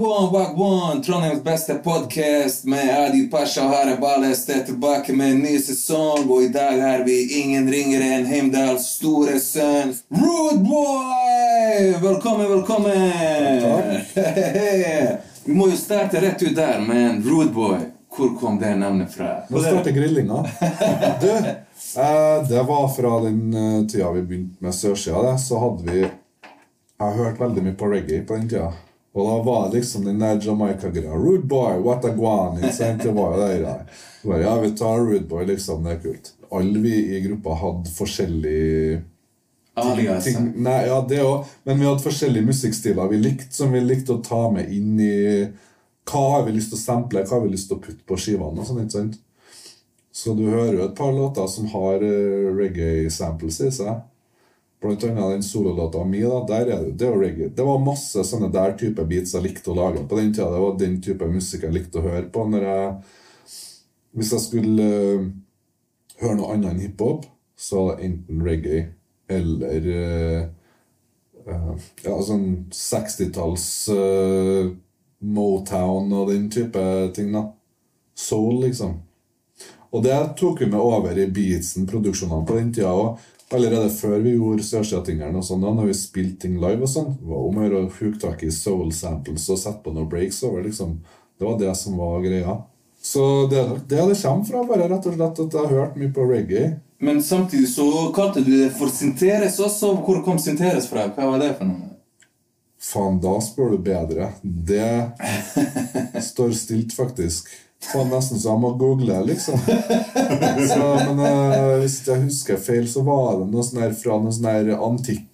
Wagwan, Wagwan, Trondheims beste podkast med Adi Pasha og Hare Balles. Er tilbake med en ny sesong, og i dag har vi ingen ringere enn Heimdals store sønn Rude Boy! Velkommen, velkommen! vi må jo starte rett ut der, men Rude Boy, hvor kom det navnet fra? Nå starter grillinga. Du, eh, det var fra den eh, tida vi begynte med sørsida, så hadde vi Jeg har hørt veldig mye på reggae på den tida. Og da var liksom den der Jamaica-greia. Rude boy, what a guan. ikke. Bare, ja, vi tar rude boy, liksom. Det er kult. Alle vi i gruppa hadde forskjellig Alias. ting, nei, ja, det òg. Men vi hadde forskjellige musikkstiler vi likte, som vi likte å ta med inn i Hva har vi lyst til å sample, hva har vi lyst til å putte på skivene? og sånn, ikke sant? Så du hører jo et par låter som har eh, reggae-samples i seg. Blant annet den sololåta mi. da, der er det, det var reggae. Det var masse sånne der type beats jeg likte å lage på den tida. Det var den type musikk jeg likte å høre på. jeg Hvis jeg skulle uh, høre noe annet enn hiphop, så var det enten reggae eller uh, uh, ja, sånn 60-talls eh, Motown og den type ting. da. Soul, liksom. Og det tok vi med over i beatsen, produksjonene på den tida òg. Allerede før vi gjorde Sørsida-tingeren og sånn, når vi spilte ting live og sånn, var om å gjøre å huke tak i soul samples og sette på noen breaks over. liksom. Det var det som var greia. Så det er nok det det kommer fra, bare rett og slett at jeg har hørt mye på reggae. Men samtidig så kalte du det for Sinteres også. Hvor kom Sinteres fra? Hva var det for noe? Faen, da spør du bedre. Det står stilt, faktisk. Faen, nesten så jeg må google, liksom. Så, men uh, hvis jeg husker feil, så var det noe sånn her fra noe sånn her antikk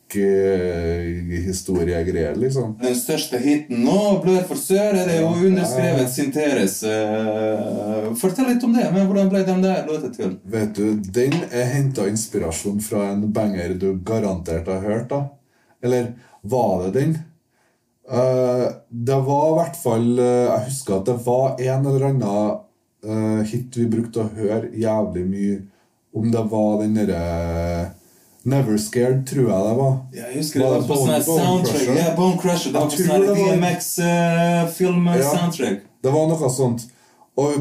historiegreier, liksom. Den største hiten nå, Blør for sør, er det jo underskrevet Sinteres. Eh, Fortell litt om det. men Hvordan ble den der låta til? Vet du, den er henta inspirasjon fra en banger du garantert har hørt, da. Eller var det den? Eh, det var i hvert fall eh, Jeg husker at det var en eller annen eh, hit vi brukte å høre jævlig mye. Om det var den derre Never Scared, tror jeg det var. Ja, Jeg husker det Var det på sånn soundtrack. Ja, Bone Crusher. Det var på sånn tror her det var- Ja. DMX-film-soundtrack. Det var noe sånt. Og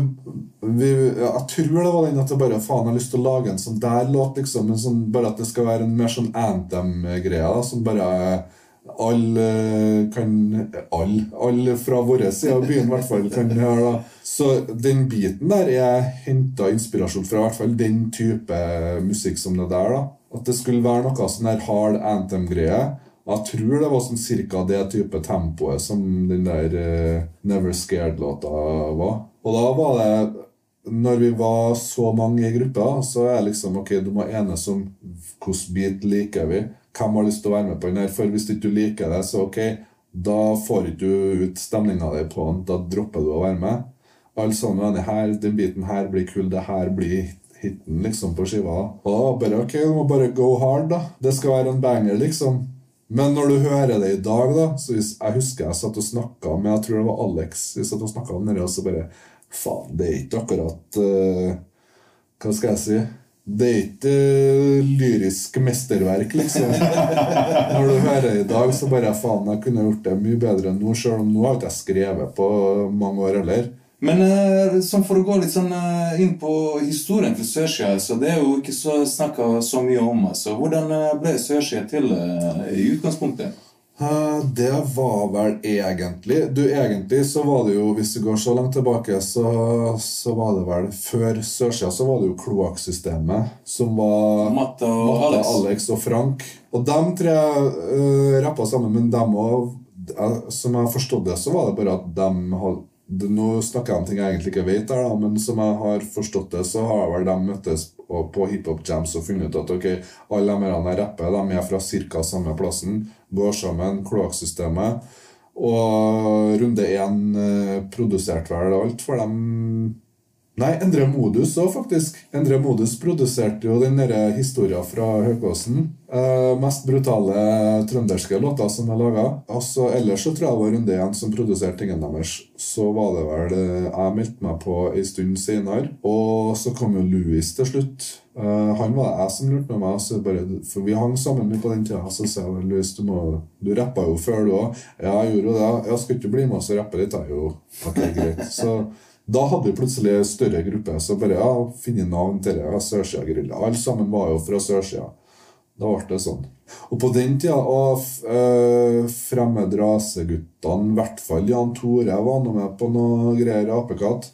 vi, jeg tror det var den at jeg bare faen har lyst til å lage en sånn der låt, liksom. Men sånn, bare at det skal være en mer sånn anthem-greie. Som bare alle kan Alle all fra vår side av byen i hvert fall kan høre. da. Så den biten der er henta inspirasjon fra i hvert fall den type musikk som det der. da. At det skulle være noe sånn her hard anthem-greie. Jeg tror det var sånn cirka det type tempoet som den der uh, Never Scared-låta var. Og da var det Når vi var så mange i gruppa, så er det liksom ok, du må enes om hvilken bit liker vi. Hvem har lyst til å være med på den her? For hvis ikke du liker det, så ok, da får ikke du ut stemninga di på den. Da dropper du å være med. Alle sammen er her, den biten her blir kul, det her blir hiten liksom på skiva. Og bare ok, du må bare go hard, da. Det skal være en banger, liksom. Men når du hører det i dag, da så hvis, Jeg husker jeg satt og snakka med Jeg tror det var Alex. Vi satt og snakket om det, og så bare Faen, det er ikke akkurat uh, Hva skal jeg si? Det er ikke lyriske lyrisk mesterverk, liksom. Når du hører det i dag, så bare faen, jeg kunne gjort det mye bedre enn nå. Selv om nå har ikke jeg skrevet på mange år heller. Men eh, sånn for å gå litt sånn eh, inn på historien til Sørsida, så det er jo ikke så snakka så mye om. altså. Hvordan eh, ble Sørsida til eh, i utgangspunktet? Eh, Det var vel egentlig Du, egentlig så var det jo, hvis du går så langt tilbake, så, så var det vel Før sørsida så var det jo kloakksystemet, som var Matte og Matte, Alex. Alex og Frank. Og dem tre uh, rappa sammen, men dem òg Som jeg har forstått det, så var det bare at dem hadde Nå snakker jeg om ting jeg egentlig ikke vet, her men som jeg har forstått det, så har vel de møttes på, på hiphop jams og funnet ut at ok, alle de her rapper de er fra ca. samme plassen, går sammen, kloakksystemet. Og runde én eh, produserte vel alt for dem Nei, Endre Modus òg, faktisk. Endre Modus produserte jo den derre historia fra Høkåsen. Eh, mest brutale trønderske låter som er laga. Altså, ellers så tror jeg det var Runde igjen som produserte tingene deres. Så var det vel eh, Jeg meldte meg på ei stund senere. Og så kom jo Louis til slutt. Eh, han var det jeg som lurte med meg. Bare, for vi hang sammen mye på den tida. Så sa jeg Louis, du, må, du rappa jo før, du òg. Ja, jeg gjorde jo det. Jeg skal ikke bli med oss og rappe litt, jeg. Jo, ok, greit. Så da hadde vi plutselig en større gruppe. Så bare ja, finne navn til det. Sørsida Gerilja. Alle sammen var jo fra sørsida. Da ble det sånn. Og på den tida og uh, Fremmed raseguttene, i hvert fall Jan Tore, var nå med på noe greier apekatt.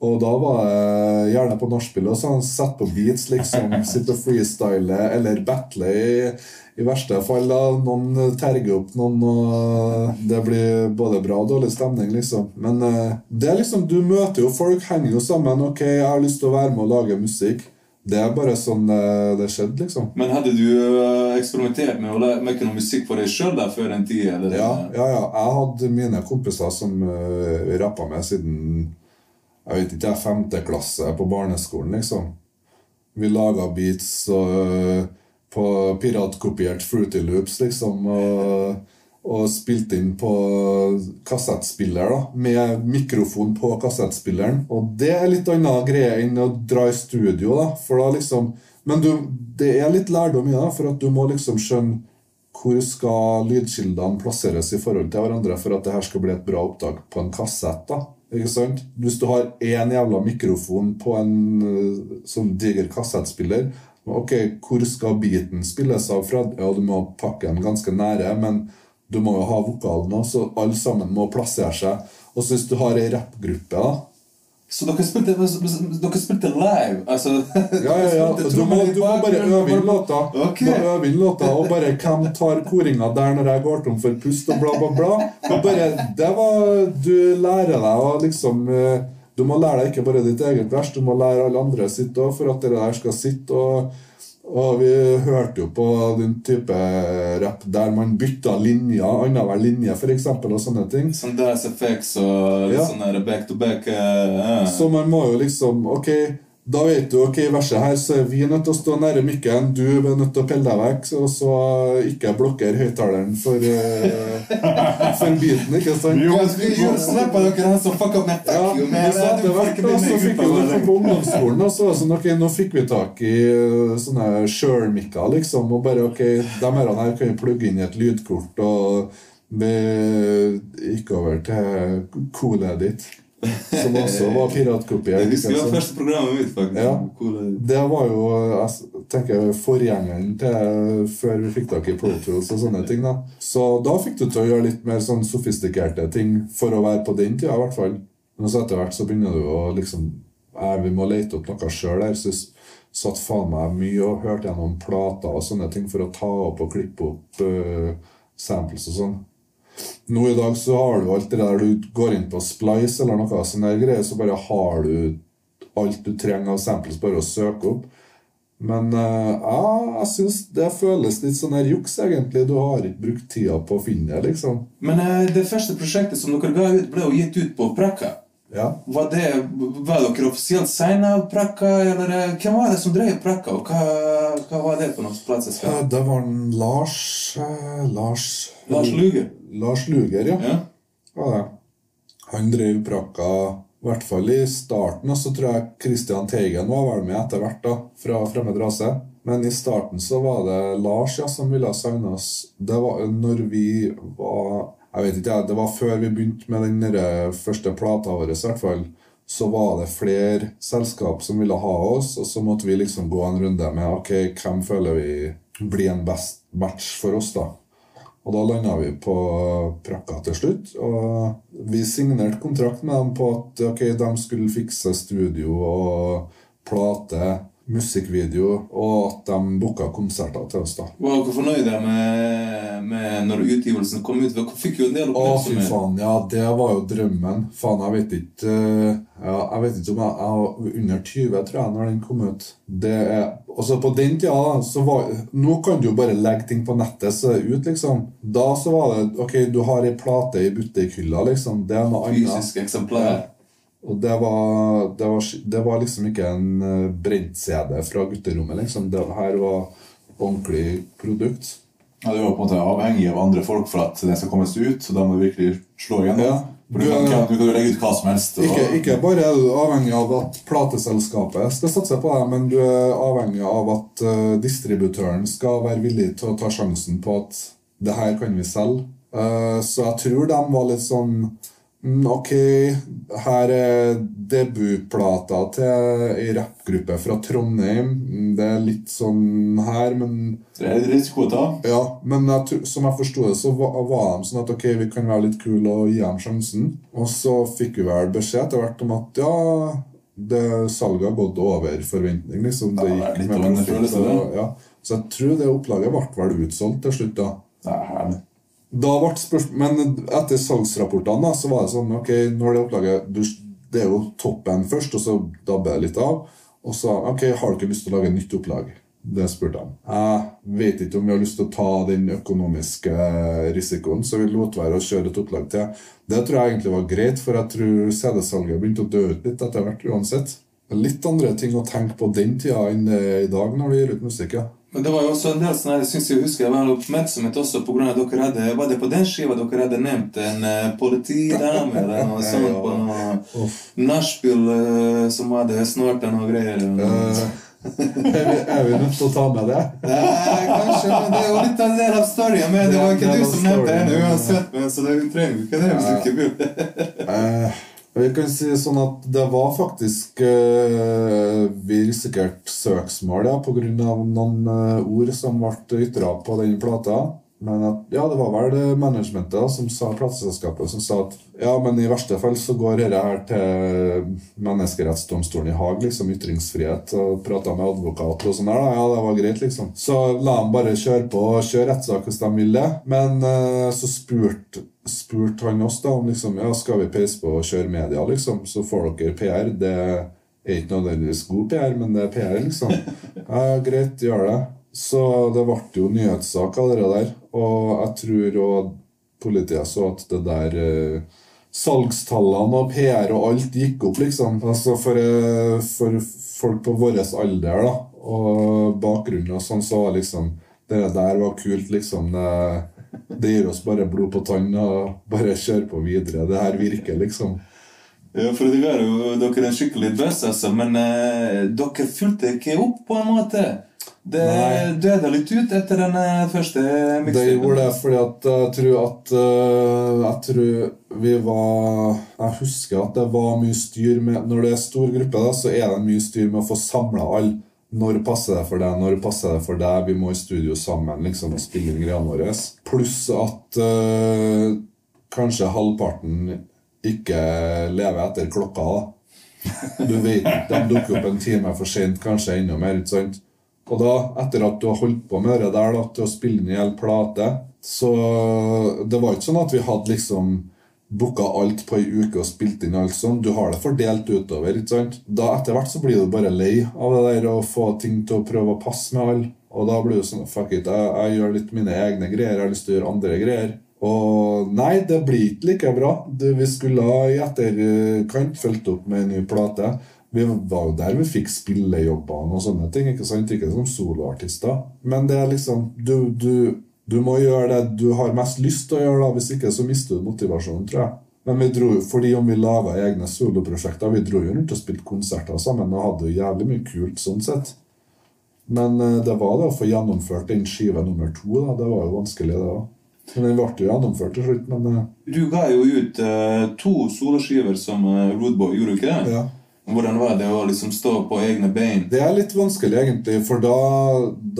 Og da var jeg gjerne på nachspiel og sånn, sett på beats, liksom. Sitte og freestyle eller battle i, i verste fall. da, Noen terger opp noen, og det blir både bra og dårlig stemning, liksom. Men uh, det er liksom, du møter jo folk, henger jo sammen. Ok, jeg har lyst til å være med og lage musikk. Det er bare sånn uh, det skjedde, liksom. Men hadde du uh, eksperimentert med å lage noe musikk for deg sjøl før den tid? Eller? Ja, ja, ja. Jeg hadde mine kompiser som uh, rappa med siden jeg vet ikke, jeg femte klasse på barneskolen, liksom. Vi laga beats og, på piratkopiert Fruity Loops, liksom. Og, og spilte inn på kassettspiller, da. Med mikrofon på kassettspilleren. Og det er litt annen greie enn å dra i studio, da. For da liksom Men du, det er litt lærdom i det, for at du må liksom skjønne hvor skal lydkildene plasseres i forhold til hverandre for at det her skal bli et bra opptak på en kassett. da. Ikke sant? Hvis du har én jævla mikrofon på en uh, sånn diger kassettspiller Ok, hvor skal beaten spilles av fra? Ja, du må pakke den ganske nære, men du må jo ha vokalen òg, så alle sammen må plassere seg. Og så hvis du har ei rappgruppe, da så dere spilte, dere spilte live? Altså, ja, ja, ja. Du må, du må bare øve inn låta. Okay. Øve inn låta, Og bare hvem tar koringa der når jeg går tom for pust, og bla, bla, bla. Og bare, det var, Du lærer deg å liksom eh, Du må lære deg ikke bare ditt eget vers, du må lære alle andre sitt òg, for at det der skal sitte. og og vi hørte jo på den type rapp der man bytta linjer, annenhver linje f.eks. og sånne ting. Sånn Das Effects og ja. sånn back to back. Uh, Så man må jo liksom Ok, da vet du ok, i verset her så er vi nødt til å stå nære mikken, du er nødt til å pelle deg vekk, og så ikke blokkere høyttaleren for, uh, for biten, ikke sant? Jo, jo, Slipp dere den så fuck up med fuck you, man. Så etter hvert da, så fikk vi det på ungdomsskolen, og så var det sånn, ok, nå fikk vi tak i uh, sånne Shure-mikker, liksom, og bare ok, de her kan vi plugge inn i et lydkort, og vi gikk over til Cool-Edit. Som også var piratkopiert. Husker det var første programmet mitt. faktisk. Ja, det var jo jeg tenker, forgjengeren til før vi fikk tak i Pro Tools og sånne ting. da. Så da fikk du til å gjøre litt mer sånn sofistikerte ting for å være på den tida, i hvert fall. Men så etter hvert så begynner du å liksom Vi må lete opp noe sjøl her. Så satt faen meg mye og hørte gjennom plater og sånne ting for å ta opp og klippe opp uh, samples og sånn. Nå i dag så har du alt det der du går inn på Splice eller noe sånn der greier, så bare har du alt du trenger av samples bare å søke opp. Men uh, ja, jeg syns det føles litt sånn her juks, egentlig. Du har ikke brukt tida på å finne det, liksom. Men uh, det første prosjektet som dere ga ut, ble jo gitt ut på Prakka. Ja. Var, det, var dere offisielt signa av Prakka, eller hvem var det som drev Prakka? Og hva, hva var det på noen plasser? Det var en Lars Lars Lars Luger? Lars Luger, ja. ja. ja Han drev Prakka i hvert fall i starten. Og så tror jeg Christian Teigen var vel med etter hvert, da, fra Fremmed rase. Men i starten så var det Lars ja, som ville signe oss. Det var når vi var Jeg vet ikke, det var før vi begynte med den første plata vår, i hvert fall. Så var det flere selskap som ville ha oss, og så måtte vi liksom gå en runde med ok, hvem føler vi blir en best match for oss, da. Og da landa vi på Prakka til slutt. Og vi signerte kontrakt med dem på at ok, de skulle fikse studio og plate musikkvideo, og at de booka konserter til oss. da. Var dere fornøyde med, med når utgivelsen kom ut? Dere fikk jo en del oppmerksomhet. Å, fy faen. Ja, det var jo drømmen. Faen, jeg vet ikke eh, ja, Jeg vet ikke om jeg, jeg var under 20, tror jeg, når den kom ut. Det er, altså På den tida så var Nå kan du jo bare legge ting på nettet så ut, liksom. Da så var det Ok, du har ei plate i butikkhylla, liksom. Det er noe annet. Fysisk eksemplar. Og det var, det var, det var liksom ikke en eh, brent-CD fra gutterommet, liksom. Det her var ordentlig produkt. Ja, Du var på en måte avhengig av andre folk for at den skal kommes ut, så da må du virkelig slå igjen. Ja. Du, kan, du kan legge ut hva som helst. Og, Ikke, ikke bare er du avhengig av at plateselskapet skal satse på deg, men du er avhengig av at uh, distributøren skal være villig til å ta sjansen på at det her kan vi selge. Uh, så jeg tror de var litt sånn Ok, her er debutplata til ei rappgruppe fra Trondheim. Mm, Det er litt sånn her, men det er litt risiko ja, men jeg, som jeg forsto det, så var, var de sånn at ok, vi kan være litt kule og gi dem sjansen. Og så fikk vi vel beskjed etter hvert om at ja, det salget har gått over forventning. liksom. Det Ja, det er gikk litt med profitt, og- ja. Så jeg tror det opplaget ble vel utsolgt til slutt, da. Det er herlig. Da ble spørsmål, Men etter salgsrapportene da, så var det sånn Ok, når det opplaget Det er jo toppen først, og så dabber det litt av. Og så Ok, har du ikke lyst til å lage nytt opplag? Det spurte han. Jeg vet ikke om vi har lyst til å ta den økonomiske risikoen, så vi lot være å kjøre et opplag til. Det tror jeg egentlig var greit, for jeg tror CD-salget begynte å dø ut litt etter hvert uansett. Er Litt andre ting å tenke på den tida enn er i dag når vi gir ut musikk. ja. Men det var jo også en del sånn jeg synes jeg husker, det var en oppmerksomhet også på grunn av at dere hadde, var det på den skiva dere hadde nevnt en uh, politidame eller noe sånt på noe nachspiel uh, som hadde snorta noe greier? Eh, er, vi, nødt til å ta med det? Nei, kanskje, men det er jo litt av det av storyen, men det var ikke du som nevnte henne uansett, men så det trenger vi ikke det hvis du ikke vil. Vi kan si sånn at det var faktisk eh, Vi risikerte søksmål ja, pga. noen eh, ord som ble ytra på den plata. Men at, ja, det var vel det managementet som sa plateselskapet som sa at ja, men i verste fall så går dette her til menneskerettsdomstolen i Haag, liksom ytringsfrihet, og prata med advokater og sånn der, da, Ja, det var greit, liksom. Så la dem bare kjøre på og kjøre rettssak hvis de ville. Men eh, så spurte spurt han oss da om liksom, ja, skal vi peise på og kjøre media, liksom, så får dere PR. Det er ikke nødvendigvis god PR, men det er PR, liksom. Ja, greit, gjør det. Så det ble jo nyhetssak av det der. Og jeg tror òg politiet så at det der eh, Salgstallene og PR og alt gikk opp, liksom. Altså for, eh, for folk på vår alder da, og bakgrunnen og sånn, så var liksom Det der var kult, liksom. Det, det gir oss bare blod på tann og bare kjør på videre. Det her virker, liksom. Ja, for det er jo dere er skikkelig buzz, altså, men eh, dere fulgte ikke opp på en måte. Det Nei. døde litt ut etter den første miksen. Det gjorde det fordi at jeg tror at øh, Jeg tror vi var Jeg husker at det var mye styr med Når det er stor gruppe, da, så er det mye styr med å få samla alle. Når passer det for deg? Når passer det for deg? Vi må i studio sammen liksom og spille inn greiene våre. Pluss at øh, kanskje halvparten ikke lever etter klokka. da Du vet De dukker opp en time for sent, kanskje enda mer. ikke sant? Og da, etter at du har holdt på med det der da, til å spille inn en hel plate Så det var ikke sånn at vi hadde liksom booka alt på ei uke og spilt inn alt sånn. Du har det fordelt utover. ikke sant? Da Etter hvert så blir du bare lei av det der å få ting til å prøve å passe med alle. Og da blir du sånn Fuck it, jeg, jeg gjør litt mine egne greier. Jeg har lyst til å gjøre andre greier. Og nei, det blir ikke like bra. Det, vi skulle ha i etterkant fulgt opp med en ny plate. Vi var jo der vi fikk spillejobbene og sånne ting. Ikke sant? Ikke som soloartister. Men det er liksom du, du, du må gjøre det du har mest lyst til å gjøre, da. Hvis ikke så mister du motivasjonen, tror jeg. Men vi dro, fordi om vi laga egne soloprosjekter Vi dro jo rundt og spilte konserter sammen og hadde jo jævlig mye kult sånn sett. Men eh, det var det å få gjennomført den skive nummer to. da, Det var jo vanskelig, det òg. Men den ble jo gjennomført til slutt. Men eh, Du ga jo ut uh, to soloskiver som uh, Roadboy, gjorde du ikke det? ja. Hvordan var det å liksom stå på egne bein? Det er litt vanskelig, egentlig, for da,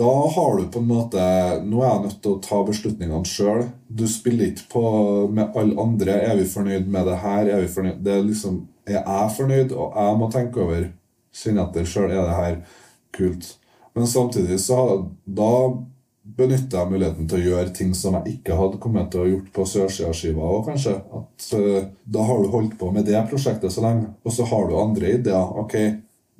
da har du på en måte Nå er jeg nødt til å ta beslutningene sjøl. Du spiller ikke på med alle andre. Er vi fornøyd med det her? Er vi fornøyd? Det er liksom Er jeg fornøyd? Og jeg må tenke over Kjenne etter sjøl. Er det her kult? Men samtidig så Da benytter jeg muligheten til å gjøre ting som jeg ikke hadde kommet til å gjort på Sørsida-skiva òg, kanskje. At uh, Da har du holdt på med det prosjektet så lenge, og så har du andre ideer. Ok,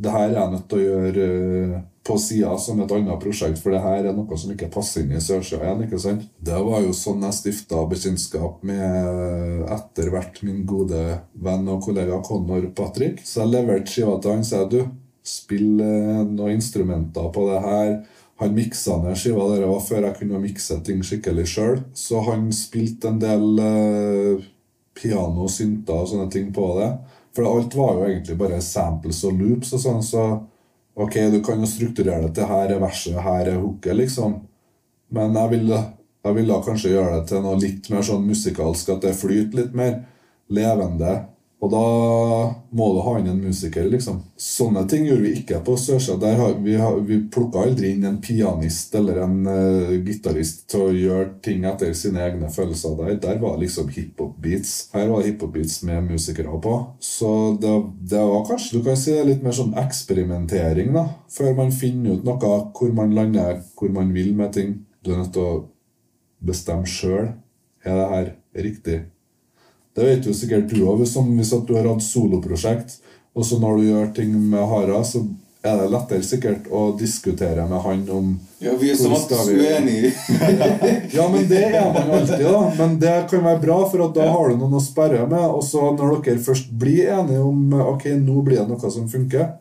det her er jeg nødt til å gjøre uh, på sida som et annet prosjekt, for det her er noe som ikke passer inn i Sørsida igjen. ikke sant? Det var jo sånn jeg stifta bekjentskap med etter hvert min gode venn og kollega Connor Patrick. Så jeg leverte skiva til han sa du, spill eh, noen instrumenter på det her. Han miksa ned skiva der var før jeg kunne mikse ting skikkelig sjøl. Så han spilte en del eh, piano, synter og sånne ting på det. For alt var jo egentlig bare samples og loops og sånn, så ok, du kan jo strukturere det til her er verset, her er hooket, liksom. Men jeg ville, jeg ville kanskje gjøre det til noe litt mer sånn musikalsk, at det flyter litt mer levende. Og da må du ha inn en musiker, liksom. Sånne ting gjorde vi ikke på Sørsa. Vi, vi plukka aldri inn en pianist eller en uh, gitarist til å gjøre ting etter sine egne følelser. Der, der var liksom hiphop-beats. Her var hiphop-beats med musikere på. Så det, det, var kanskje du kan si det litt mer sånn eksperimentering, da. Før man finner ut noe, hvor man lander, hvor man vil med ting. Du er nødt til å bestemme sjøl. Er det her riktig? Det vet jo sikkert du òg. Hvis, hvis du har hatt soloprosjekt, og så når du gjør ting med Hara, så er det lettere sikkert å diskutere med han om Ja, vi er som vi... uenige. ja, men det er man alltid, da. Men det kan være bra, for da har du noen å sperre med. Og så når dere først blir enige om ok, nå blir det noe som funker,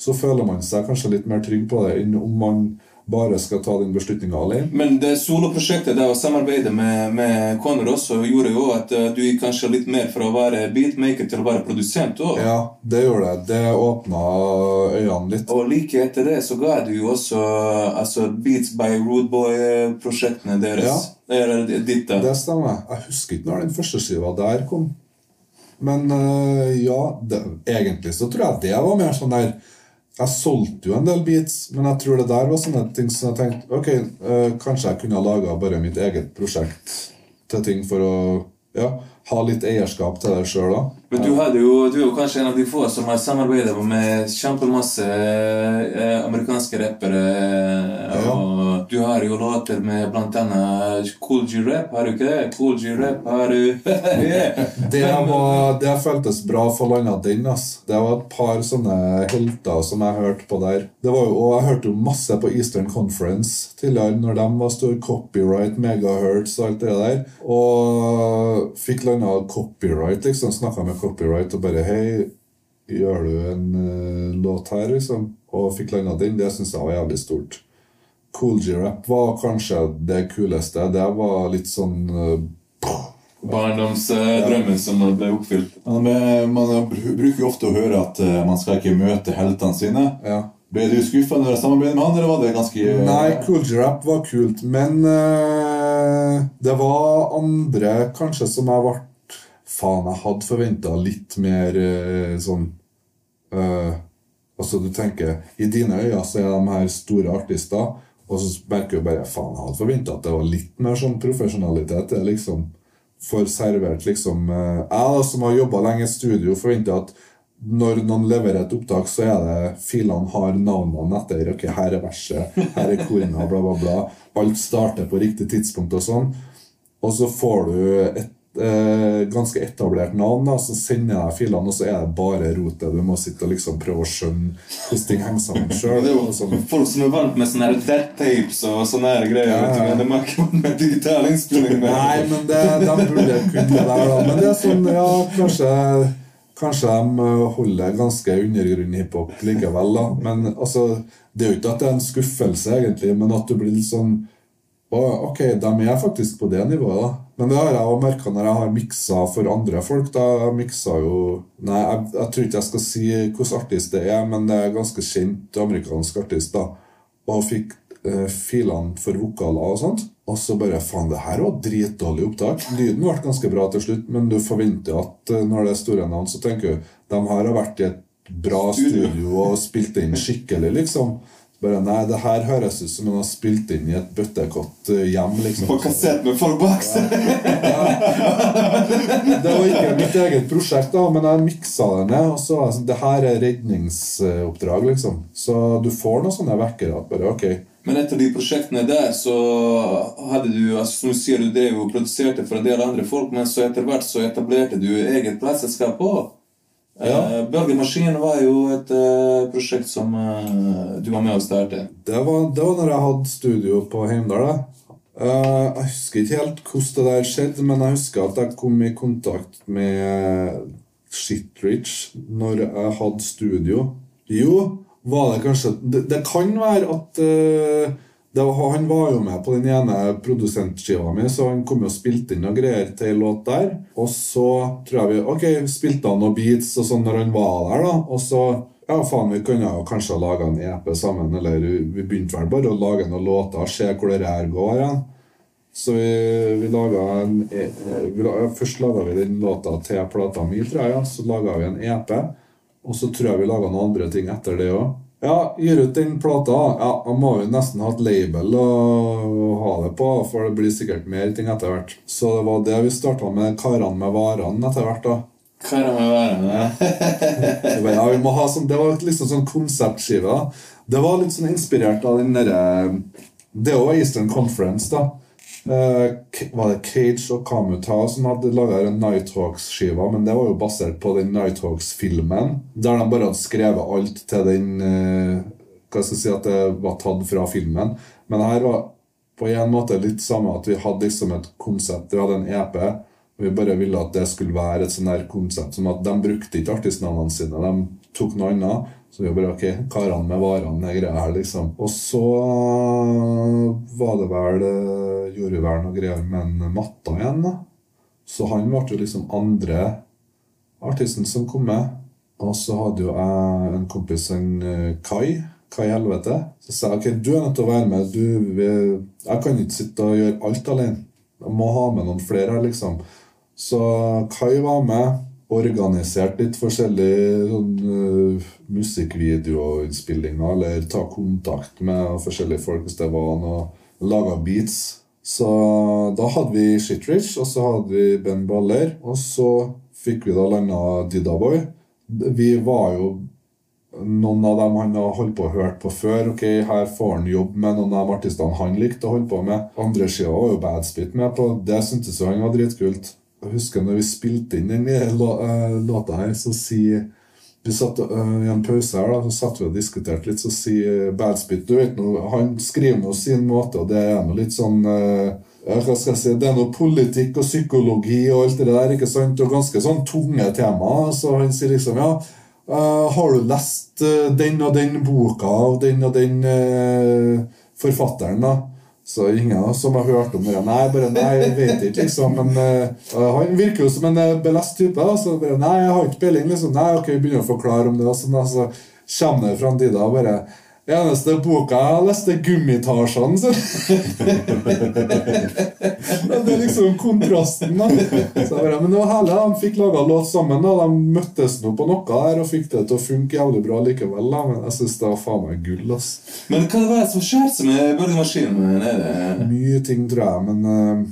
så føler man seg kanskje litt mer trygg på det enn om man bare skal ta den beslutninga alene. Men det soloprosjektet det å samarbeide med, med Conor også gjorde jo at uh, du gikk kanskje litt mer fra å være beatmaker til å være produsent òg. Ja, det gjorde det. Det åpna øynene litt. Og like etter det så ga du jo også altså Beats by Roadboy-prosjektene deres. Ja. Eller ditt, da. Det stemmer. Jeg husker ikke når den første skiva der kom. Men uh, ja, det, egentlig så tror jeg det var mer sånn der jeg solgte jo en del beats, men jeg tror det der var sånne ting som jeg tenkte Ok, øh, kanskje jeg kunne ha laga bare mitt eget prosjekt til ting for å ja, ha litt eierskap til det sjøl òg. Men du, jo, du, er jo kanskje en av de få som har samarbeidet med kjempemasse eh, amerikanske rappere. Ja. Og du har jo låter med annet Cool G-rap, har du ikke det? Cool G-rap har du det, var, det føltes bra for landa den. ass. Det var et par sånne helter som jeg hørte på der. Det var jo, og jeg hørte jo masse på Eastern Conference tidligere, når de var store copyright, megahertz og alt det der. Og fikk landa copyright, liksom. Snakka med copyright og bare Hei, gjør du en uh, låt her, liksom? Og fikk landa den. Det syns jeg var jævlig stort. Cool G-rap var kanskje det kuleste. Det var litt sånn uh, Barndomsdrømmen uh, som ble oppfylt. Man, man, bruker jo ofte å høre at uh, man skal ikke møte heltene sine. Ja. Ble du skuffa når du samarbeidet med han, eller var det ganske Nei, Cool G-rap var kult, men det var andre kanskje som jeg ble Faen, jeg hadde forventa litt mer uh, sånn uh, Altså, du tenker I dine øyne så er de her store artister, og så merker du bare Faen, jeg hadde forventa at det var litt mer sånn profesjonalitet. Det liksom får servert, liksom uh, Jeg som har jobba lenge i studio, forventer at når noen leverer et opptak, så er det filene har navnene etter. ok, Her er verset, her er korene, bla, bla, bla. Alt starter på riktig tidspunkt og sånn. Og så får du et eh, ganske etablert navn, da, så sender jeg filene, og så er det bare rotet. Du må sitte og liksom prøve å skjønne hvordan ting henger sammen sjøl. Sånn. folk som er vant med sånne dead tapes og sånne greier. Ja, ja. det merker man med digital innspilling. Nei, men det, de burde kunne det der, da. Men det er sånn, ja, kanskje Kanskje de holder ganske undergrunn hiphop likevel, da. Men altså, det er jo ikke at det er en skuffelse, egentlig, men at du blir litt sånn Ok, de er faktisk på det nivået, da. Men det har jeg òg merka når jeg har miksa for andre folk. da jeg miksa jo Nei, jeg, jeg, tror ikke jeg skal si hvilken artist det er, men det er ganske kjent amerikansk artist. da Og fikk eh, filene for vokaler og sånt. Og så bare Faen, det her var dritdårlig opptak. Lyden ble ganske bra til slutt, men du forventer at eh, når det er store navn, så tenker du de her har vært i et bra studio og spilt inn skikkelig, liksom. Bare, nei, det her høres ut som hun har spilt inn i et bøttekott eh, hjem. liksom. På kassett med folk bak seg! Det var ikke mitt eget prosjekt, da, men jeg miksa det ned. og så altså, det Det her er redningsoppdrag, liksom. Så du får noen sånne vekkere. bare, ok. Men etter de prosjektene der, så hadde du altså som du sier, du drev og produserte for en del andre folk, men så etter hvert så etablerte du eget plateselskap òg. Ja. Eh, Bølgemaskin var jo et eh, prosjekt som eh, du var med og starte. Det var, det var når jeg hadde studio på Heimdal. Eh, jeg husker ikke helt hvordan det der skjedde, men jeg husker at jeg kom i kontakt med Shitrich når jeg hadde studio. Jo, var det kanskje Det, det kan være at var, Han var jo med på den ene produsentskiva mi, så han kom jo og spilte inn noe greier til en låt der. Og så tror jeg vi ok, spilte han noen beats og sånn når han var der, da. Og så ja, faen, vi kunne jo kanskje ha laga en EP sammen, eller vi begynte vel bare å lage noen låter, og se hvor det her går Ja. Så vi, vi laga en e- vi la, Først laga vi den låta til plata mi, tror jeg. Ja. Så laga vi en EP. Og så tror jeg vi laga noen andre ting etter det òg. Ja, gir ut den plata. Ja, Da må vi nesten ha et label å, ha det på, for det blir sikkert mer ting etter hvert. Så det var det vi starta med Karene med varene etter hvert. da. Er med varene, ja, vi må ha sånn, det var liksom sånn konseptskive. da. Det var litt sånn inspirert av den derre Det var Eastern Conference, da. Eh, var det Cage og Kamuta som hadde laga Nighthawks-skiva, men det var jo basert på den Nighthawks-filmen, der de bare hadde skrevet alt til den eh, Hva skal jeg si, at det var tatt fra filmen. Men her var på en måte litt samme at vi hadde liksom et konsept. Vi hadde en EP. og Vi bare ville at det skulle være et sånn konsept som at de brukte ikke artistnavnene sine. De tok noe annet. Så vi ikke karene med varene og greier her, liksom. Og så var det vel jordvern vi vel noe greier med en Matta igjen, da. Så han ble jo liksom andre artisten som kom med. Og så hadde jo jeg en kompis, en eh, Kai. Kai Helvete. Så sa jeg ok, du er nødt til å være med. Du, vi, jeg kan ikke sitte og gjøre alt alene. Jeg må ha med noen flere her, liksom. Så Kai var med. Organisert litt forskjellige sånn, uh, musikkvideoinnspillinger, eller ta kontakt med forskjellige folk hvis det var noe. Laga beats. Så da hadde vi Shitrich, og så hadde vi Ben Baller, og så fikk vi da landa Didaboy. Vi var jo noen av dem han har holdt på og hørt på før. ok, Her får han jobb med noen av de artistene han likte å holde på med. Andre sida var jo Badspit med på. Det syntes jo han var dritkult. Jeg husker når vi spilte inn den eh, låta her, så sier vi satt uh, i en pause her, da, så satt vi og diskuterte litt, så sier Badspit du vet noe, Han skriver nå sin måte, og det er noe litt sånn uh, hva skal jeg si, Det er noe politikk og psykologi og alt det der, ikke sant? og ganske sånn tunge tema. Så han sier liksom ja, uh, har du lest den og den boka av den og den forfatteren, da? Så ingen av oss som har hørt om det. Nei, bare nei, jeg vet ikke, liksom. Men uh, han virker jo som en øh, belest type. da, Så bare nei, jeg har ikke peiling, liksom. Nei, ok, begynner å forklare om det. Og sånn, da, så kommer det fra en tid og bare Eneste boka jeg har lest, 'Gummitasjene'. Så. det er liksom kontrasten, da. Så bare, men det var herlig. De fikk laga låt sammen. da. De møttes nå på noe her og fikk det til å funke jævlig bra likevel. da. Men jeg syns det var faen meg gull. ass. Men hva var det som skjedde med bølgemaskinen? Er det Mye ting, tror jeg, men eh,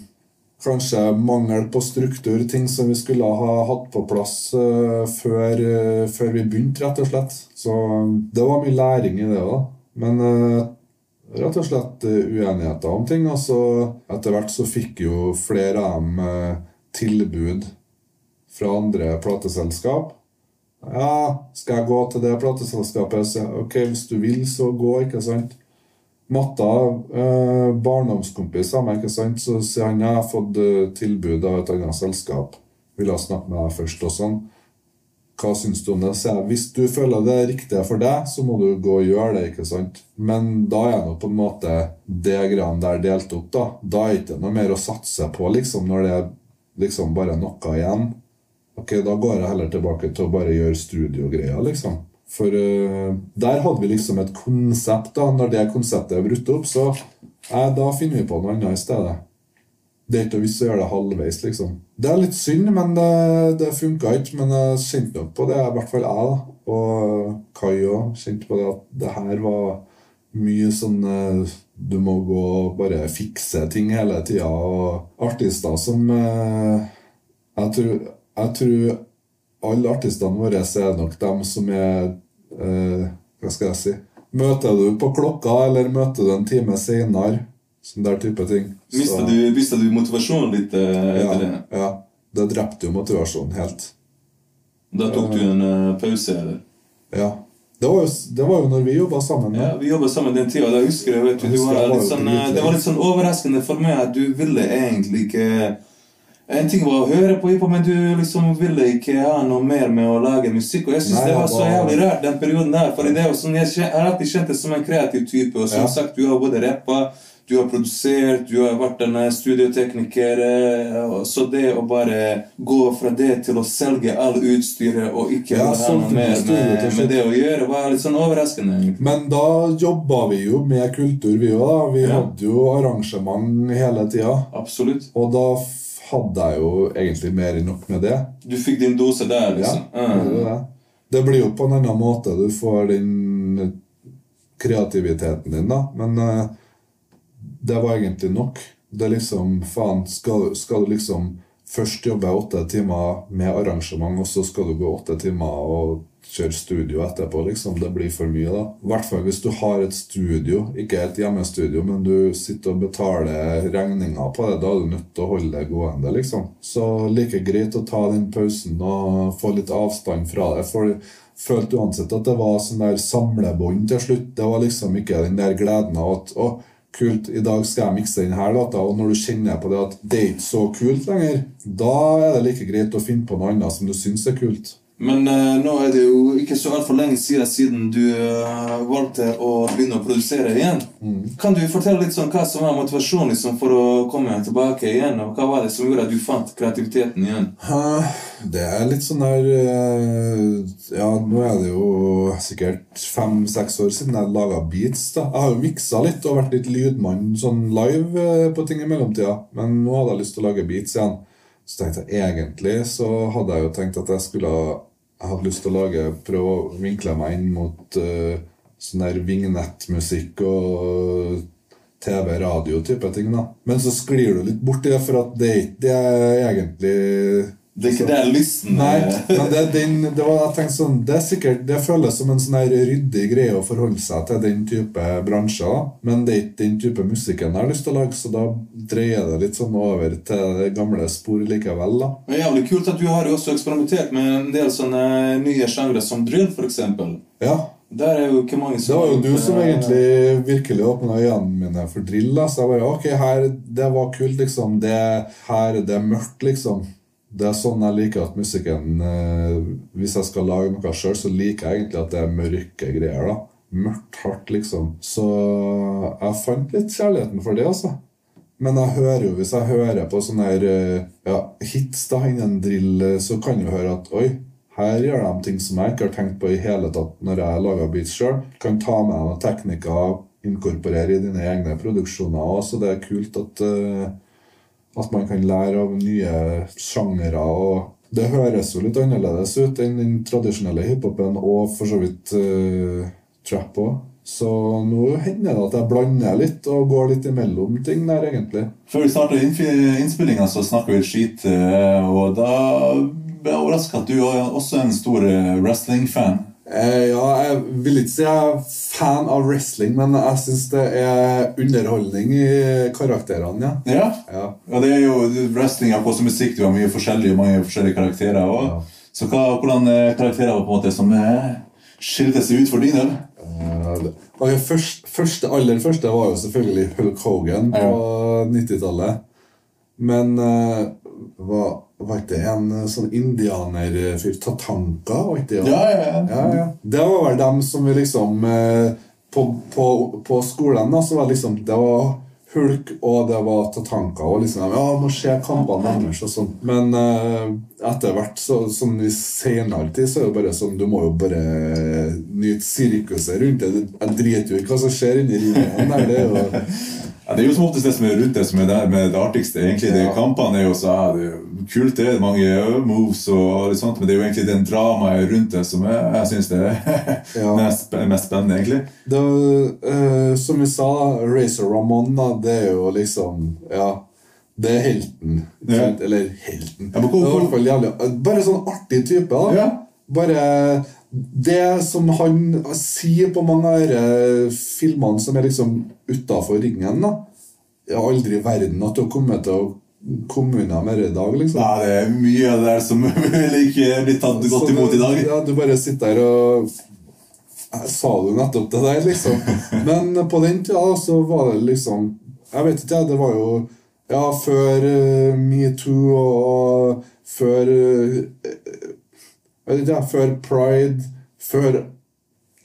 kanskje mangel på struktur. Ting som vi skulle ha hatt på plass uh, før, uh, før vi begynte, rett og slett. Så eh, det var mye læring i det òg. Men uh, rett og slett uenigheter om ting. Og så etter hvert så fikk jo flere av dem tilbud fra andre plateselskap. Ja, skal jeg gå til det plateselskapet? Ok, hvis du vil, så gå, ikke sant? Matta, eh, barndomskompis av ikke sant? så sier han jeg har fått eh, tilbud av et annet selskap. Ville ha snakket med deg først og sånn. Hva syns du om det? Så jeg, hvis du føler det er riktig for deg, så må du gå og gjøre det. ikke sant? Men da er nå på en måte det greiene der delt opp. Da Da er det ikke noe mer å satse på liksom, når det er liksom bare noe igjen. Ok, Da går jeg heller tilbake til å bare gjøre studiogreier, liksom. For uh, der hadde vi liksom et konsept. da Når det konseptet er brutt opp, så eh, da finner vi på noe annet i stedet. Det er ikke noe vits å det halvveis, liksom. Det er litt synd, men det, det funka ikke. Men jeg kjente nok på det, i hvert fall jeg, da. Og Kai òg kjente på det at det her var mye sånn uh, Du må gå og bare fikse ting hele tida. Og artister som uh, jeg, tror, jeg tror alle artistene våre er nok dem som er eh, Hva skal jeg si Møter du på klokka, eller møter du en time seinere? Sånn der type ting. Mista du, du motivasjonen litt eh, etter det? ja, ja. Det drepte jo motivasjonen helt. Da tok du en eh, pause, eller? Ja. Det var jo, det var jo når vi jobba sammen. Ja, Ja. Vi jobba sammen den tida. Da husker jeg, vet du, var litt sånn, eh, det var litt sånn overraskende for meg at du ville egentlig ikke En ting var å høre på hiphop, men du liksom ville ikke ha noe mer med å lage musikk. Og jeg syns det var så jævlig rart den perioden der. For det jo sånn, jeg har alltid kjent deg som en kreativ type. Og som Ja. sagt, du har både rappa, du har produsert, du har vært en eh, studiotekniker. eh, Så det å bare gå fra det til å selge all utstyret og ikke Ja, ha noe mer med, med det å gjøre, var litt sånn overraskende. egentlig. Men da jobba vi jo med kultur, vi òg. Vi Ja. hadde jo arrangement hele tida. Absolutt. Og da hadde jeg jo egentlig mer enn nok med det. Du fikk din dose der, Ja, liksom. det, er det. det blir jo på en annen måte. Du får den kreativiteten din, da. Men uh, det var egentlig nok. Det er liksom Faen, skal, skal du liksom først jobbe åtte timer med arrangement, og så skal du gå åtte timer og kjøre studio etterpå, liksom. Det blir for mye, da. I hvert fall hvis du har et studio, ikke et hjemmestudio, men du sitter og betaler regninger på det, da er du nødt til å holde det gående, liksom. Så like greit å ta den pausen og få litt avstand fra det. For jeg følte uansett at det var sånn der samlebånd til slutt. Det var liksom ikke den der gleden av at å, kult, i dag skal jeg mikse denne låta, og når du kjenner på det at det er ikke så kult lenger, da er det like greit å finne på noe annet som du syns er kult. Men uh, nå er det jo ikke så altfor lenge siden siden du uh, valgte å begynne å produsere igjen. Mm. Kan du fortelle litt sånn hva som var motivasjonen liksom, for å komme tilbake igjen? Og hva var det som gjorde at du fant kreativiteten igjen? Det er litt sånn der eh, Ja, nå er det jo sikkert fem-seks år siden jeg laga beats. da Jeg har jo miksa litt og vært litt lydmann sånn live på ting i mellomtida. Men nå hadde jeg lyst til å lage beats igjen. Så tenkte jeg egentlig så hadde jeg jo tenkt at jeg skulle Jeg hadde lyst til å lage prøve å vinkle meg inn mot uh, sånn der vignettmusikk og TV-radio-type ting. da Men så sklir du litt bort i det, for at det er ikke det jeg egentlig Det er ikke der lysten Nei, eh, men det, den, det var, jeg tenkte sånn, det er sikkert, det føles som en sånn ryddig greie å forholde seg til den type bransjer. Men det er ikke den type musikken jeg har lyst til å lage, så da dreier det litt sånn over til det gamle spor likevel. da. Det er jævlig kult at du har jo også eksperimentert med en del sånne nye sjangre som drill, f.eks. Ja, Der er jo ikke mange Det var jo du som egentlig virkelig åpna øynene mine for drill. da. Så jeg bare Ok, her, det var kult, liksom. Det, her det er mørkt, liksom. Det er sånn jeg liker at musikken eh, Hvis jeg skal lage noe sjøl, så liker jeg egentlig at det er mørke greier. da. Mørkt, hardt, liksom. Så jeg fant litt kjærligheten for det, altså. Men jeg hører jo, hvis jeg hører på sånne her, eh, ja, hits da, innen drill, eh, så kan jeg høre at oi, her gjør de ting som jeg ikke har tenkt på i hele tatt når jeg lager beats sjøl. Kan ta med noen teknikker, inkorporere i dine egne produksjoner så det er kult at, eh, at man kan lære av nye sjangere. og Det høres jo litt annerledes ut enn den tradisjonelle hiphopen og for så vidt uh, trap òg. Så nå hender det at jeg blander litt og går litt imellom ting der, egentlig. Før vi innf- innspillinga, så snakka vi skit, eh, og da ble jeg overraska at du også er en stor eh, wrestling-fan. Eh, ja, jeg vil ikke si jeg er fan av wrestling, men jeg syns det er underholdning i karakterene, ja. Ja. ja. Og det er jo wrestling er på som musikk, du har mye forskjellige, mange forskjellige karakterer. Ja. Så hva, hvordan eh, karakterer var på en måte som eh, skilte seg ut for din del? Eh, først, første, aller første var jo selvfølgelig Hulk Hogan på 90-tallet. Men eh, var, var ikke det en eh, sånn indianerfyr Tatanka? Var ikke det, Ja, ja, ja. Ja, ja. Det var vel dem som vi liksom eh, På, på, på skolen da, så var det liksom Det var Hulk og det var Tatanka. Og liksom, ja, nå skjer kampene deres og sånn. Men eh, etter hvert, så, som vi senere tid, så er det bare sånn Du må jo bare nyte sirkuset rundt det. Jeg driter jo i hva som skjer inni ringen der. Det er jo Ja, det er jo som oftest det som er rundt det som er det, med det artigste. egentlig det Ja. Kampene er jo så ja, det er kult, det er mange moves, og litt sånt, men det er jo egentlig den dramaet rundt det som er, jeg syns er Ja. mest, mest spennende. egentlig. Det eh, som vi sa, Razor Ramon, da, det er jo liksom Ja, det er helten. Eller helten. Ja, men hvor- Det fall jævlig, bare sånn artig type, da. Bare det som han sier på mange av disse filmene som er liksom utafor ringen, da. Har aldri i verden at du har kommet til å kommuner med det i dag, liksom. Nei, det er mye av det der som ikke blir tatt godt imot i dag. Ja, du bare sitter der og Sa du nettopp det der, liksom? Men på den tida så var det liksom Jeg vet ikke. Det var jo Ja, før uh, metoo og, og før uh, ikke, før pride, før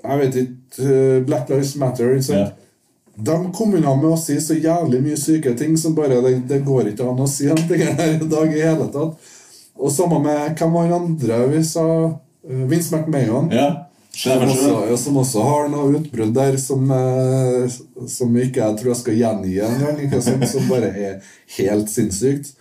Jeg vet ikke uh, Black Lives Matter. Ikke sant? Ja. De kom unna med å si så jævlig mye syke ting som bare Det, det går ikke an å si en ting her i dag i hele tatt. Og samme med hvem var den andre vi sa? Eh, Vince McMahon. Ja. Som også, som også har noe utbrudd der som, eh, som ikke jeg tror jeg skal gjengi engang. Som bare er helt sinnssykt.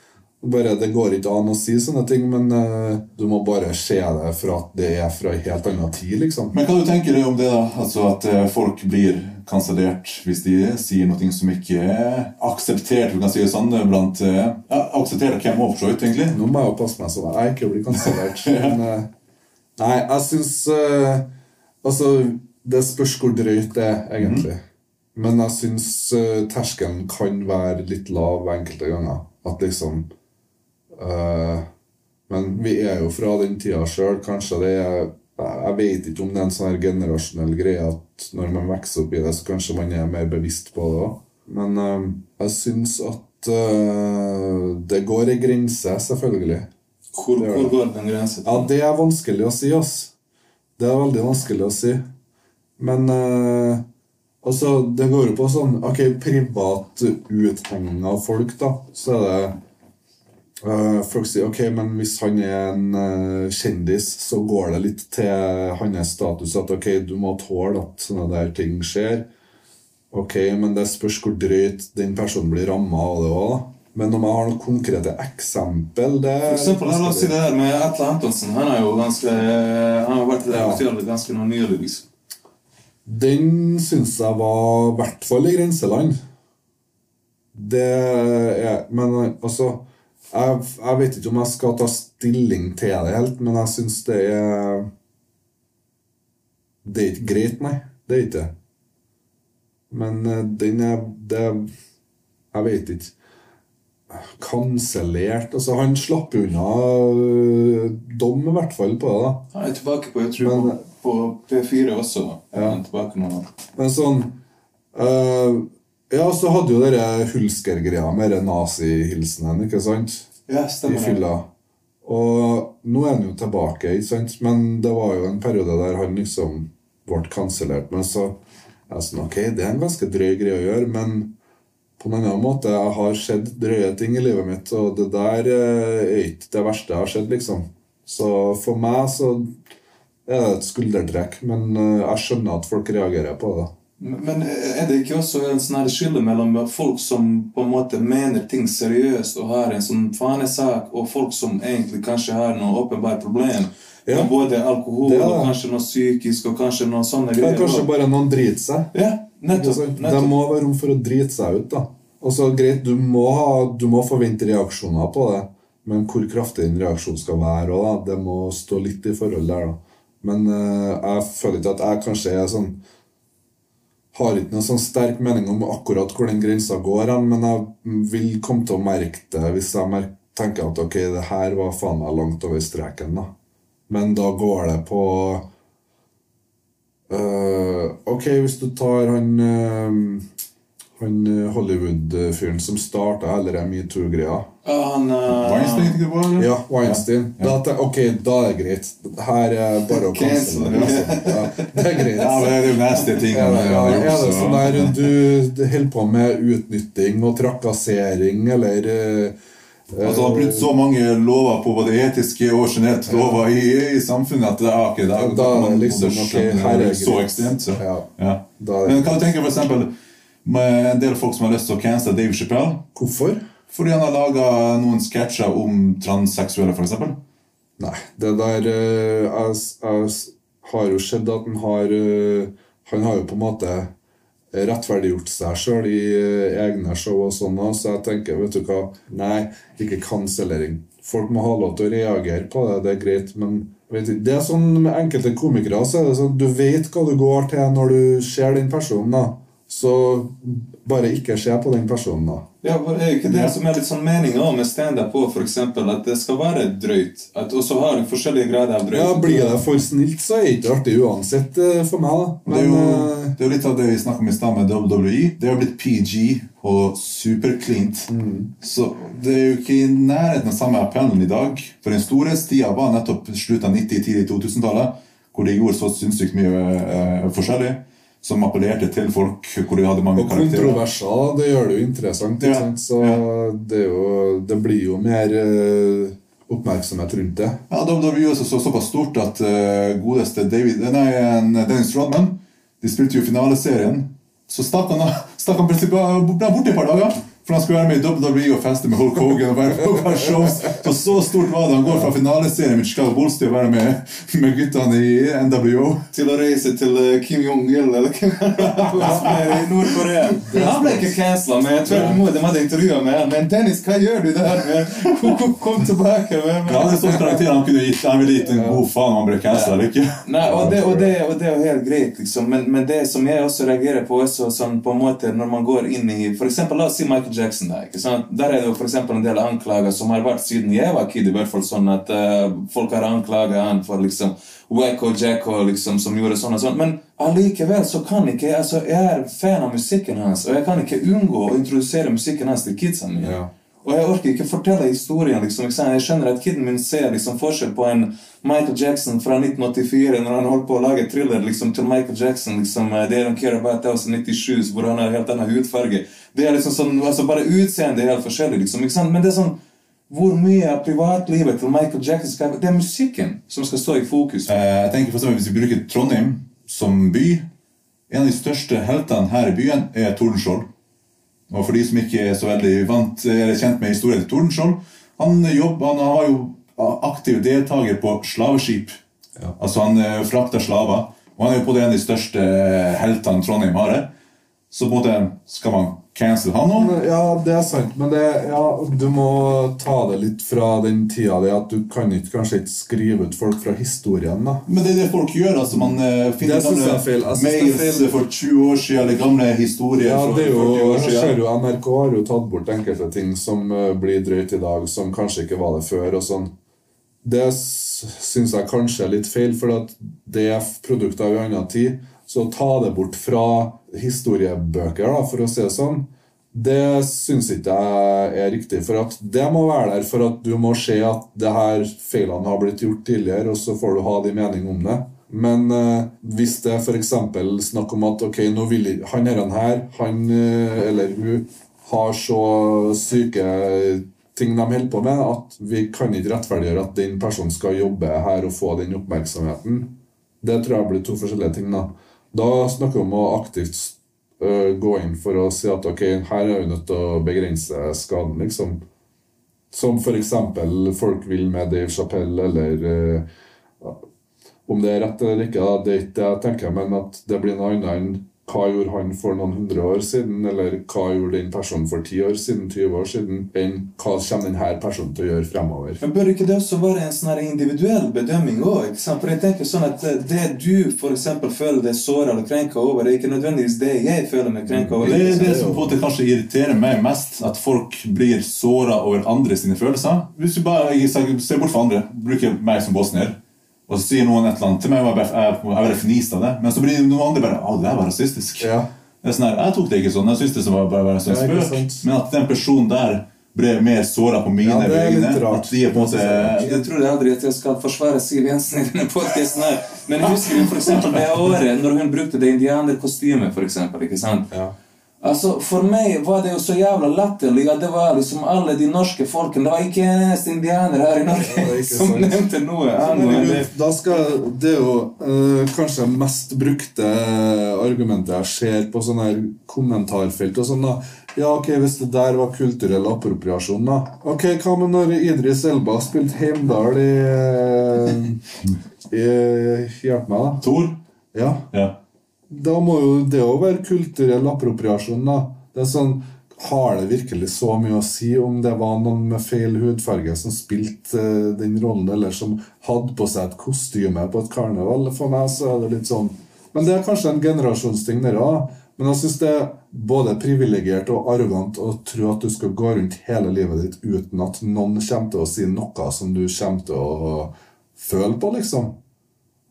Bare, det går ikke an å si sånne ting, men uh, du må bare se det for at det er fra en helt annen tid, liksom. Men hva du tenker du om det, da? Altså At uh, folk blir kansellert hvis de sier noe som ikke er akseptert, vi kan si det sånn, blant uh, ja, Akseptert av hvem òg, for så vidt, egentlig. Nå må jeg jo passe meg så jeg ikke blir kansellert. Men eh, nei, jeg syns Altså, det spørs hvor drøyt det er, egentlig. Men jeg syns terskelen kan være litt lav enkelte ganger. At liksom Men vi er jo fra den tida sjøl. Kanskje det er Jeg vet ikke om det er en sånn generasjonell greie at når man vokser opp i det, så kanskje man er mer bevisst på det òg. Men eh, jeg syns at eh, det går ei grense, selvfølgelig. Hvor, hvor går den grensen? Ja, det er vanskelig å si, ass. Det er veldig vanskelig å si. Men eh, altså, det går jo på sånn Ok, privat uthenging av folk, da. Så er det eh, Folk sier ok, men hvis han er en uh, kjendis, så går det litt til hans status at ok, du må tåle at sånne der ting skjer. Ok, men det spørs hvor drøyt den personen blir ramma av det òg. Men om jeg har noen konkrete eksempel det For eksempel, la oss si det her med Atle Antonsen. Han har jo ganske Han har vært Ja. ganske nylig. liksom. Den syns jeg var i hvert fall i grenseland. Det er Men altså jeg, jeg vet ikke om jeg skal ta stilling til det helt, men jeg syns det er Det er ikke greit, nei. Det er ikke det. Men eh, den er Det Jeg vet ikke. Kansellert Altså, han slapp unna øh, dom, i hvert fall, på det. da Han er tilbake på jeg tror Men- på, på P4 også. Ja. Han er tilbake nå. Men sånn eh, Ja, så hadde jo dere Hulsker-greia med nazihilsenen, ikke sant? Ja, stemmer. I fylla. Og nå er han jo tilbake, ikke sant? Men det var jo en periode der han liksom ble kansellert. Men så er jeg sånn Ok, det er en ganske drøy greie å gjøre, men på en annen måte Jeg har sett drøye ting i livet mitt, og det der eh, er ikke det verste jeg har sett, liksom. Så for meg så er det et skuldertrekk, men eh, jeg skjønner at folk reagerer på det. Men er det ikke også en sånn skille mellom folk som på en måte mener ting seriøst og har en sånn fanesak, og folk som egentlig kanskje har noe åpenbart problem? Ja. Både alkohol er og kanskje noe psykisk og kanskje noe sånne Det er kanskje bare noen driter seg. Ja, nettopp, nettopp. Det må være rom for å drite seg ut, da. Og så greit, du må, ha, du må forvente reaksjoner på det, men hvor kraftig den reaksjonen skal være, og da, det må stå litt i forhold der, da. Men uh, jeg føler ikke at jeg kanskje er sånn Har ikke noen sånn sterk mening om akkurat hvor den grensa går, hen, men jeg vil komme til å merke det hvis jeg tenker at ok, det her var faen meg langt over streken, da. Men da går det på uh, ok, hvis du tar han eh, Han eh, Hollywood-fyren som starta hele den metoo-greia. Ja, han uh, Weinstein, ikke det var? eller? Ja, Weinstein. Da, ok, da er det greit. Her er bare å. Liksom. Ja, det er greit. Ja, det er jo neste ting ja, gjort, er det sånn der du du holder på med utnytting og trakassering, eller eh, Altså, det har blitt så mange lover på både etiske og generelt lover i, i samfunnet at det er ikke det. Ja, da det liksom, okay, her er det så ekstremt. Så. Ja. Ja. Da Men hva du tenke for eksempel med en del folk som har lyst til å cancele Dave Chappelle? Hvorfor? Fordi han har laga noen sketsjer om transseksuelle, f.eks. Nei, det der eh, Jeg, jeg har jo sett at han har eh, Han har jo på en måte rettferdiggjort seg sjøl i eh, egne show og sånn, så jeg tenker, vet du hva Nei, ikke kansellering. Folk må ha lov til å reagere på det, det er greit, men det er sånn med enkelte komikere så er det sånn, Du vet hva du går til når du ser den personen. da Så bare ikke se på den personen, da. Ja, for det er ikke det som er litt sånn meninga med standup òg, f.eks. At det skal være drøyt. At, og så har du forskjellige grader av drøyt. Ja, Blir det for snilt, så er det ikke artig uansett eh, for meg. da. Det er, jo, eh, det er jo litt av det vi snakket om i stad med WWE. Det har blitt PG og supercleant. Så det er jo ikke i nærheten av samme appellen i dag. For den store stia var nettopp slutten av 90-, tidlig 2000-tallet, hvor de gjorde så sinnssykt mye eh, forskjellig. Som appellerte til folk, hvor de hadde mange Og karakterer. kontroverser, det gjør det jo interessant. Ja? Så det, er jo, det blir jo mer eh, oppmerksomhet rundt det. Ja, WWE blir så, så, såpass stort at uh, godeste David, nei, en Dennis Rodman De spilte jo finaleserien. Så stakk han, stakk han plutselig borte et par dager. For han skulle være med i WWE og feste med Hulk Hogan. og være på shows. Så så stort var det. Han går fra finaleserien med Chicago Bulls til å være med, med guttene i NWO. Til å reise til eh, Kim Jong-il eller hvem i Nord-Korea. Han ble ikke cancela, men jeg tvert imot, de hadde intervjua med han. Men Dennis, hva gjør du der? med? Kom, kom, kom tilbake. Men, Ja, det er sånn karakter han kunne gitt. Han ville gitt en god faen om han ble cancela eller ikke. Nei, og det, og, det, og det er helt greit, liksom. Men, men det som jeg også reagerer på, er sånn, på en måte når man går inn i For eksempel, la oss si Michael Jackson. Der, ikke sant? der er det jo for eksempel en del anklager som har vært siden jeg var kid, i hvert fall sånn at uh, folk har anklaget han for liksom Wacko Jacko liksom, som gjorde sånn og sånn. Men allikevel så kan ikke altså, Jeg er fan av musikken hans, og jeg kan ikke unngå å introdusere musikken hans til kidsa mine. Ja. Og jeg orker ikke fortelle historien. liksom, ikke sant? Jeg skjønner at kiden min ser liksom forskjell på en Michael Jackson fra 1984, når han holdt på å lage thriller, liksom, til Michael Jackson liksom, eh, They Don't Care About 1097 hvor han har helt annen hudfarge. Det er liksom sånn, altså Bare utseendet er helt forskjellig. liksom, ikke sant? Men det er sånn Hvor mye av privatlivet til Michael Jackson skal Det er musikken som skal stå i fokus. Eh, Jeg tenker for eksempel Hvis vi bruker Trondheim som by En av de største heltene her i byen er Tordenskjold. Og for de som ikke er så veldig vant eller kjent med historien til Tordenskjold Han, jobber, han var jo aktiv deltaker på slaveskip. Ja. Altså Han frakter frakta slaver. Og han er jo på det en av de største heltene Trondheim har. her. Så på en måte skal man cancel han nå. Ja, det er sant, men det, ja, du må ta det litt fra den tida di at du kan ikke kanskje ikke skrive ut folk fra historien. da. Men det er det folk gjør. altså Man eh, finner er er mails for 20 år siden, eller gamle historier Ja, det er jo, ser jo NRK har jo tatt bort enkelte ting som eh, blir drøyt i dag, som kanskje ikke var det før. og sånn. Det syns jeg kanskje er litt feil, for det er produkter av en annen tid. Så ta det bort fra historiebøker, da, for å si det sånn, det syns ikke jeg er riktig. For at det må være der for at du må se at det her feilene har blitt gjort tidligere, og så får du ha din mening om det. Men eh, hvis det f.eks. snakk om at ok, nå vil han her, han her han eh, eller hun har så syke ting de holder på med, at vi kan ikke rettferdiggjøre at den personen skal jobbe her og få den oppmerksomheten. Det tror jeg blir to forskjellige ting. Da Da snakker vi om å aktivt øh, gå inn for å si at ok, her er vi nødt til å begrense skaden, liksom. Som eksempel folk vil med Dave Chappelle, eller uh, Om det er rett eller ikke, det er ikke det jeg tenker, men at det blir noe annet enn hva gjorde han for noen hundre år siden, eller hva gjorde den personen for ti år siden, 20 år siden, enn hva kommer denne personen til å gjøre fremover. Men Bør ikke det også være en sånn individuell bedømming òg? For jeg tenker sånn at eh, det du for eksempel føler deg såra eller krenka over, det er ikke nødvendigvis det jeg føler meg krenka over. Det er det som på en måte kanskje irriterer meg mest, at folk blir såra over andre sine følelser. Hvis du bare ser bort fra andre, bruker meg som bosnier, og så sier noen et eller annet til meg, og jeg bare, jeg, jeg bare fniste av det, men så blir noen andre bare Å, det der var rasistisk. Ja. Det er sånn her, Jeg tok det ikke sånn. Jeg syntes det var bare var en sånn spøk. Men at den personen der ble mer såra på mine Ja, det er litt vegne rart. At de er på en måte Jeg tror aldri at jeg skal forsvare Siv Jensen i denne podcasten her. Men husker du eksempel det året når hun brukte det indianerkostymet, sant? Ja. Altså, For meg var det jo så jævla latterlig at det var liksom alle de norske folkene Det var ikke en eneste indianer her i Norge Ja, som sant. nevnte noe angående Da skal, det jo uh, kanskje mest brukte argumentet jeg ser på sånne her kommentarfelt. og sånn da. Ja, ok, Hvis det der var kulturell appropriasjon, da. Ok, Hva med når Idris Elba spilte Heimdal i, i Hjelp meg, da. Tor? Ja. Ja. Da må jo det òg være kulturell appropriasjon, da. Det er sånn, Har det virkelig så mye å si om det var noen med feil hudfarge som spilte eh, den rollen, eller som hadde på seg et kostyme på et karneval? For meg så er det litt sånn Men det er kanskje en generasjonsting, der òg. Men jeg syns det er både privilegert og arrogant å tro at du skal gå rundt hele livet ditt uten at noen kommer til å si noe som du kommer til å føle på, liksom.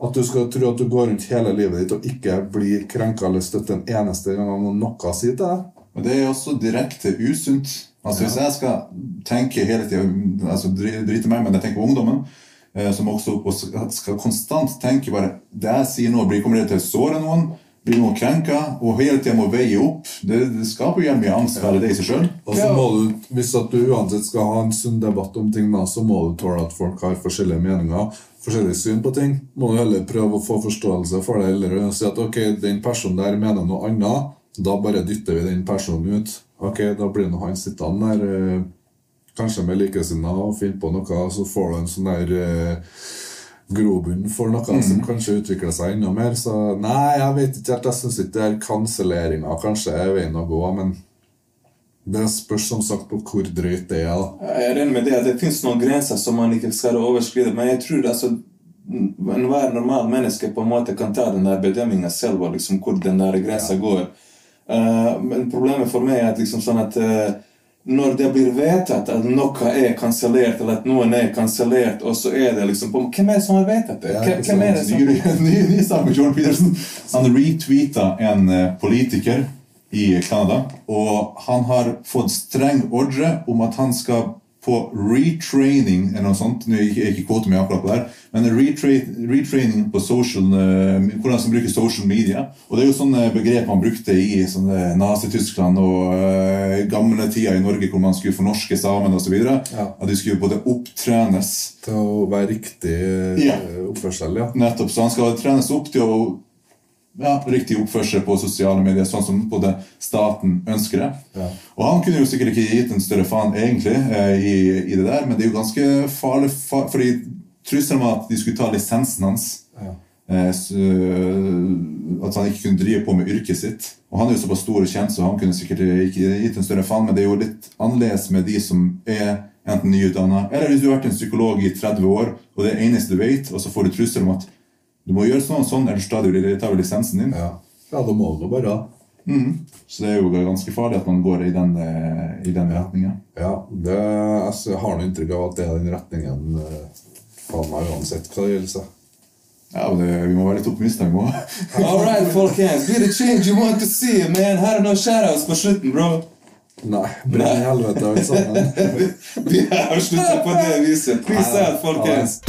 At du skal tro at du går rundt hele livet ditt og ikke blir krenka eller støtt en eneste gang noe sier til deg. Men det er også direkte usunt. Altså Hvis jeg skal tenke hele tida altså, Drite meg, men jeg tenker på ungdommen, eh, som også skal konstant tenke bare Det jeg sier nå, kommer det til å såre noen? Blir noen krenka og hele tida må veie opp. Det, det skaper jo mye angst for det i seg sjøl. Hvis at du uansett skal ha en sunn debatt om ting, da, så må du tåle at folk har forskjellige meninger, forskjellige syn på ting. Må du heller prøve å få forståelse for det, eller si at ok, den personen der mener noe annet. Da bare dytter vi den personen ut. Ok, Da blir nå han sittende der, eh, kanskje med likesinnede, og finne på noe, så får du en sånn der eh, grobunn for noe mm. som kanskje utvikler seg enda mer. Så nei, jeg vet ikke helt. Jeg syns ikke det er kanselleringa kanskje er veien å gå. Men det spørs som sagt på hvor drøyt det er. da. Jeg er enig med det det fins noen grenser som man ikke skal overskride. Men jeg tror altså enhver normal menneske på en måte kan ta den der bedømminga selv, liksom hvor den der grensa ja. går. Uh, men problemet for meg er at liksom sånn at uh, når det blir vedtatt at noe er kansellert, eller at noen er kansellert, og så er det liksom på, Hvem er det som har vedtatt det? Hvem, hvem er det som... Ny, sak med Jordan Peterson. Han retweeta en eh, politiker i Canada, og han har fått streng ordre om at han skal på retraining eller noe sånt. Nå er ikke kvote med akkurat på det men retra retraining på social, uh, hvordan man bruker social media. Og Det er jo sånne begrep man brukte i Nazi-Tyskland og uh, gamle tider i Norge hvor man skulle fornorske samene osv. Ja. At de skulle både opptrenes Til å være riktig uh, ja. oppførsel, ja. Nettopp. Så han skal trenes opp til å ja, riktig oppførsel på sosiale medier, sånn som både staten ønsker det. Ja. Og han kunne jo sikkert ikke gitt en større faen egentlig eh, i, i, det der, men det er jo ganske farlig, far, fordi trusselen var at de skulle ta lisensen hans. Ja. Eh, så, at han ikke kunne drive på med yrket sitt. Og han er jo såpass stor og kjent, så han kunne sikkert ikke gitt en større faen, men det er jo litt annerledes med de som er enten nyutdanna, eller hvis du har vært en psykolog i 30 år, og det er eneste du vet, og så får du trusler om at du må gjøre sånn og sånn, ellers tar du lisensen din. Ja, ja da må du bare mm. Så det er jo ganske farlig at man går i den, eh, i den retninga. Ja, det, altså, jeg har noe inntrykk av at det er den retningen eh, faen meg uansett hva det gjelder. Ja, men det, Vi må være litt optimister. vi må. All right, folkens. Be the change you want to see, man. Her er noen shoutouts på slutten, bro. Nei. Brenn i helvete, alle sammen. vi avslutter på det viset. Peace out, folkens.